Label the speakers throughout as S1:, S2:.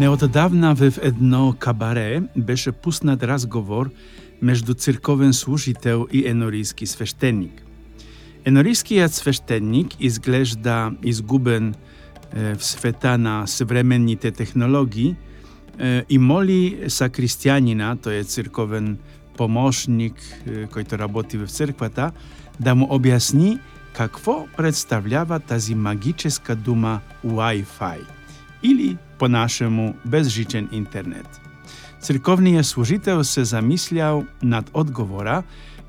S1: Неодавна в едно кабаре беше пуснат разговор между църковен служител и енорийски свещеник. Енорийският свещеник изглежда изгубен е, в света на съвременните технологии е, и моли сакристиянина, той е църковен помощник, е, който работи в църквата, да му обясни какво представлява тази магическа дума Wi-Fi – ili po našemu brezžičen internet. Cerkovni je služitev se zamisljav nad odgovora,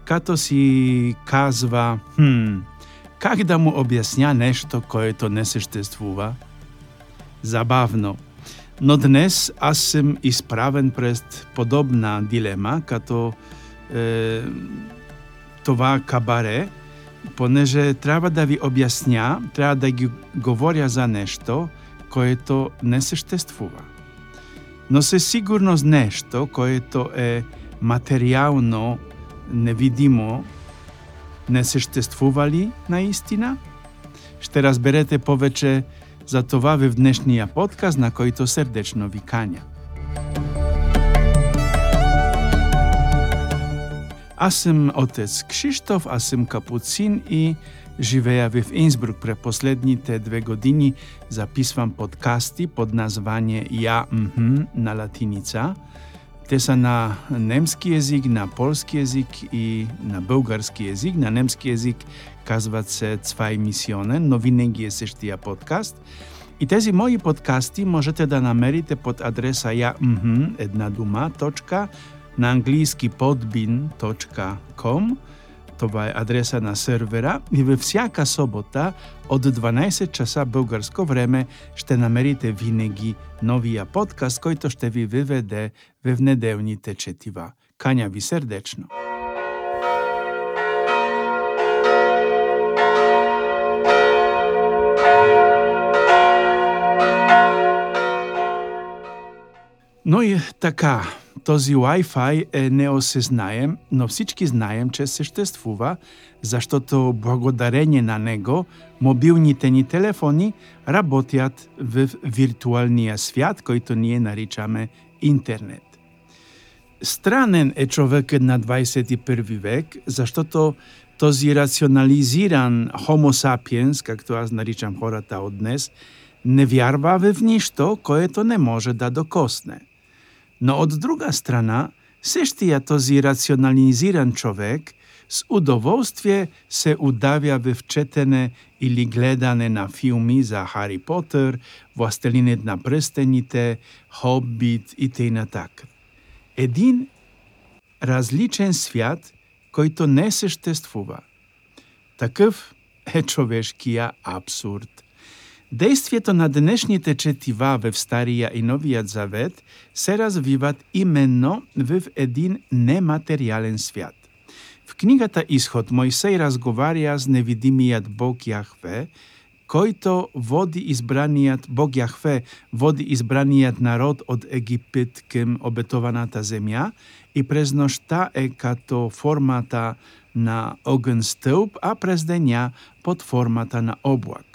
S1: kato si kazva, hm, kak da mu objasnja nešto koje to ne seštestuva? Zabavno. No dnes аз sem ispraven pred podobna dilema, kato e, това кабаре, понеже треба да ви обясня, треба да ги говоря за нещо, което не съществува. Но със сигурност нещо, което е материално, невидимо, не съществува ли наистина? Ще разберете повече за това в днешния подкаст, на който сърдечно ви каня. Аз съм отец Кшиштоф, аз съм капуцин и Żywe ja w Innsbruck. Pre poslední te dve godziny zapiswam podcasty pod nazwanie Ja mhm na latinica. Te są na niemski język, na polski język i na bułgarski język. Na niemski język kazwa se Zwei Missionen, nowinygi jest ja podcast. I тези мои подкасти можете да намерите под адреса я мхм, една дума, точка, на английски podbin.com Това е адреса на сервера и във всяка събота от 12 часа българско време ще намерите винаги новия подкаст, който ще ви виведе в неделните четива. Каня ви сърдечно! Но и така, този Wi-Fi е неосъзнаем, но всички знаем, че съществува, защото благодарение на него мобилните ни телефони работят в виртуалния свят, който ние наричаме интернет. Странен е човекът на 21 век, защото този рационализиран Homo sapiens, както аз наричам хората от днес, не вярва в нищо, което не може да докосне – No od druga strana, sešte je to zirracionaliziran človek, s udovostje se udavja v včetene ili gledane na filmi za Harry Potter, Vlastelinec na prstenite, Hobbit itn. Edin različen svet, който не съществува. Такъв е човешкия абсурд – Dejstwie to na dnešnji teče tiva v starija i novijat zavet se razvivat imenno v edin nematerijalen svijat. V knjigata ishod Mojsej razgovarja z nevidimijat Bog Jahve, който води избраният Бог Яхве, води избраният народ от Египет към обетованата земя и през нощта е като формата на огън стълб, а през деня под формата на облак.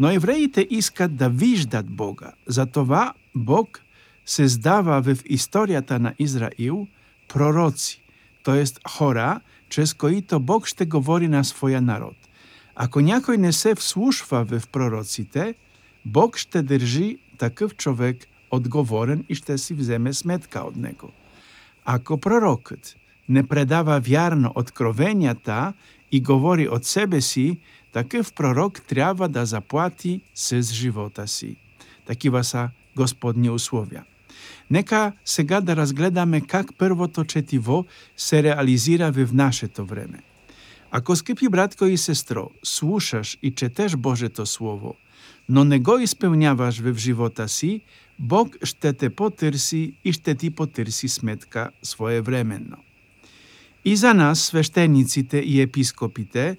S1: Но евреите искат да виждат Бога. Затова Бог създава в историята на Израил пророци, т.е. хора, чрез които Бог ще говори на своя народ. Ако някой не се вслушва в пророците, Бог ще държи такъв човек отговорен и ще си вземе сметка от него. Ако пророкът не предава вярно откровенията и говори от себе си, такив пророк трябва да заплати с живота си. Такива са Господни условия. Нека сега да разгледаме как първото четиво се реализира в нашето време. Ако, скъпи братко и сестро, слушаш и четеш Божието Слово, но не го изпълняваш в живота си, Бог ще те потърси и ще ти потърси сметка своевременно. И за нас, свещениците и епископите,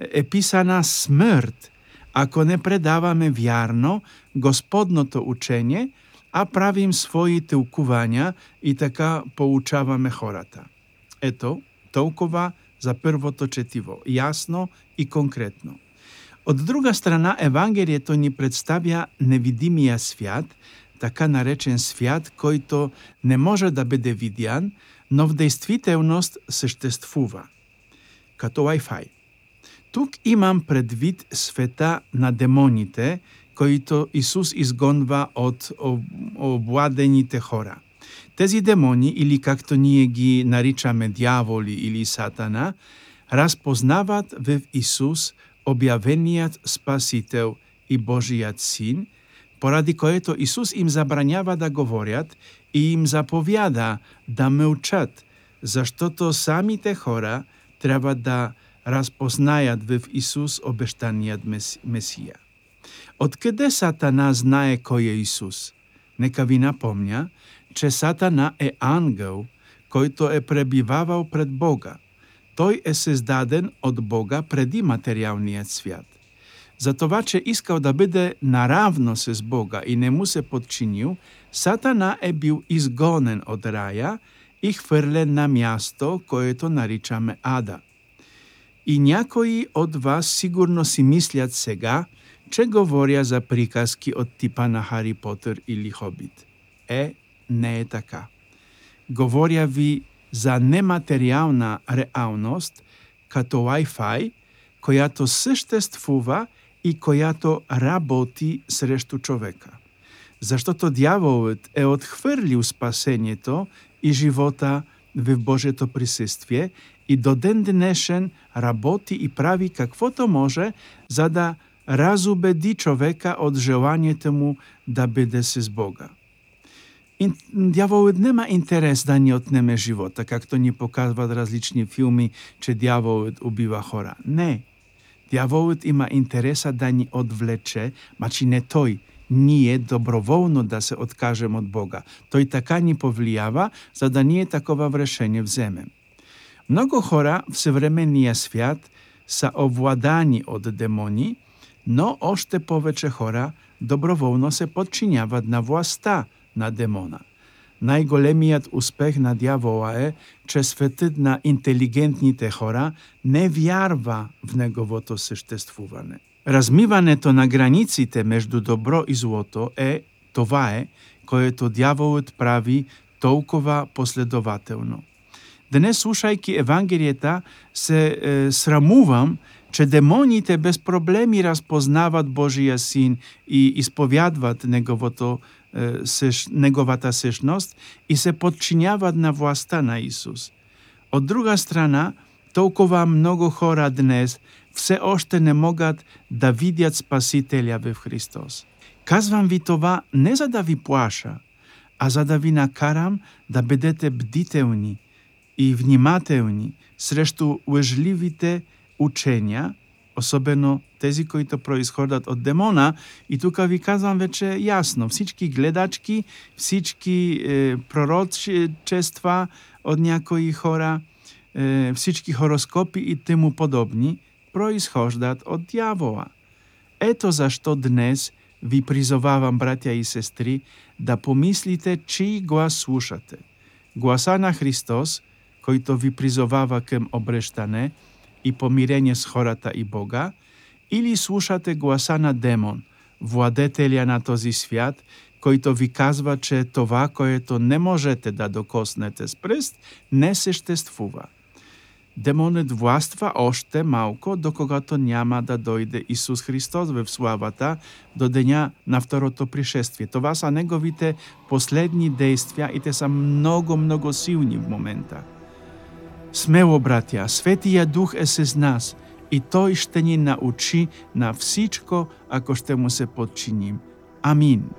S1: е писана смърт, ако не предаваме вярно Господното учение, а правим свои тълкувания и така получаваме хората. Ето, толкова за първото четиво, ясно и конкретно. От друга страна, Евангелието ни представя невидимия свят, така наречен свят, който не може да бъде видян, но в действителност съществува, като Wi-Fi. Тук имам предвид света на демоните, които Исус изгонва от обладените хора. Тези демони, или както ние ги наричаме дяволи или сатана, разпознават в Исус обявеният Спасител и Божият Син, поради което Исус им забранява да говорят и им заповяда да мълчат, защото самите хора трябва да разпознаят в Исус обещаният Месия. Откъде Сатана знае кой е Исус? Нека ви напомня, че Сатана е ангел, който е пребивавал пред Бога. Той е създаден от Бога преди материалният свят. Затова, че искал да бъде наравно с Бога и не му се подчинил, Сатана е бил изгонен от рая и хвърлен на място, което наричаме Ада – i njakoji od vas sigurno si misljat sega, če govorja za prikaski od tipa na Harry Potter ili Hobbit. E, ne je taka. Govorja vi za nematerialna realnost, като Wi-Fi, която съществува и която работи срещу човека. Защото дяволът е отхвърлил спасението и живота – в Божието присъствие и до ден днешен работи и прави каквото може, за да разубеди човека от желанието му да бъде с Бога. In, diawoł nie ma interes da nie odniemy żywota, tak jak to nie pokazwa razlicznie filmy, czy diawoł ubiła chora. Nie. Diawoł ma interesa da nie odwlecze, macie nie nije dobrowolno da se odkažem od Boga. To i taka nie powlijava, zada nije takova wreszenie w zemę. Mnogo chora w sewremenija świat sa owładani od demoni, no ošte poveče chora dobrowolno se podčinjava na własta na demona. Najgolemijat uspech na djawołae, czy svetydna inteligentni te chora, ne wiarwa w negowoto sysztestwowane. Размиването на границите между добро и злото е, това е, което дяволът прави толкова последователно. Днес, слушайки Евангелиета, се е, срамувам, че демоните без проблеми разпознават Божия Син и изповядват Неговото, е, същ, Неговата същност и се подчиняват на властта на Исус. От друга страна, толкова много хора днес все още не могат да видят Спасителя в Христос. Казвам ви това не за да ви плаша, а за да ви накарам да бъдете бдителни и внимателни срещу лъжливите учения, особено тези, които произхождат от демона. И тук ви казвам вече ясно, всички гледачки, всички е, пророчества от някои хора, е, всички хороскопи и тему подобни – произхождат от дявола. Ето защо днес ви призовавам, братя и сестри, да помислите, чий глас слушате. Гласа на Христос, който ви призовава към обръщане – и помирение с хората и Бога, или слушате гласа на демон, владетеля на този свят, който ви казва, че това, което не можете да докоснете с пръст, не съществува. Демонът властва още малко, до когато няма да дойде Исус Христос в славата до деня на второто пришествие. Това са неговите последни действия и те са много, много силни в момента. Смело, братя, Светия Дух е с нас и Той ще ни научи на всичко, ако ще му се подчиним. Амин.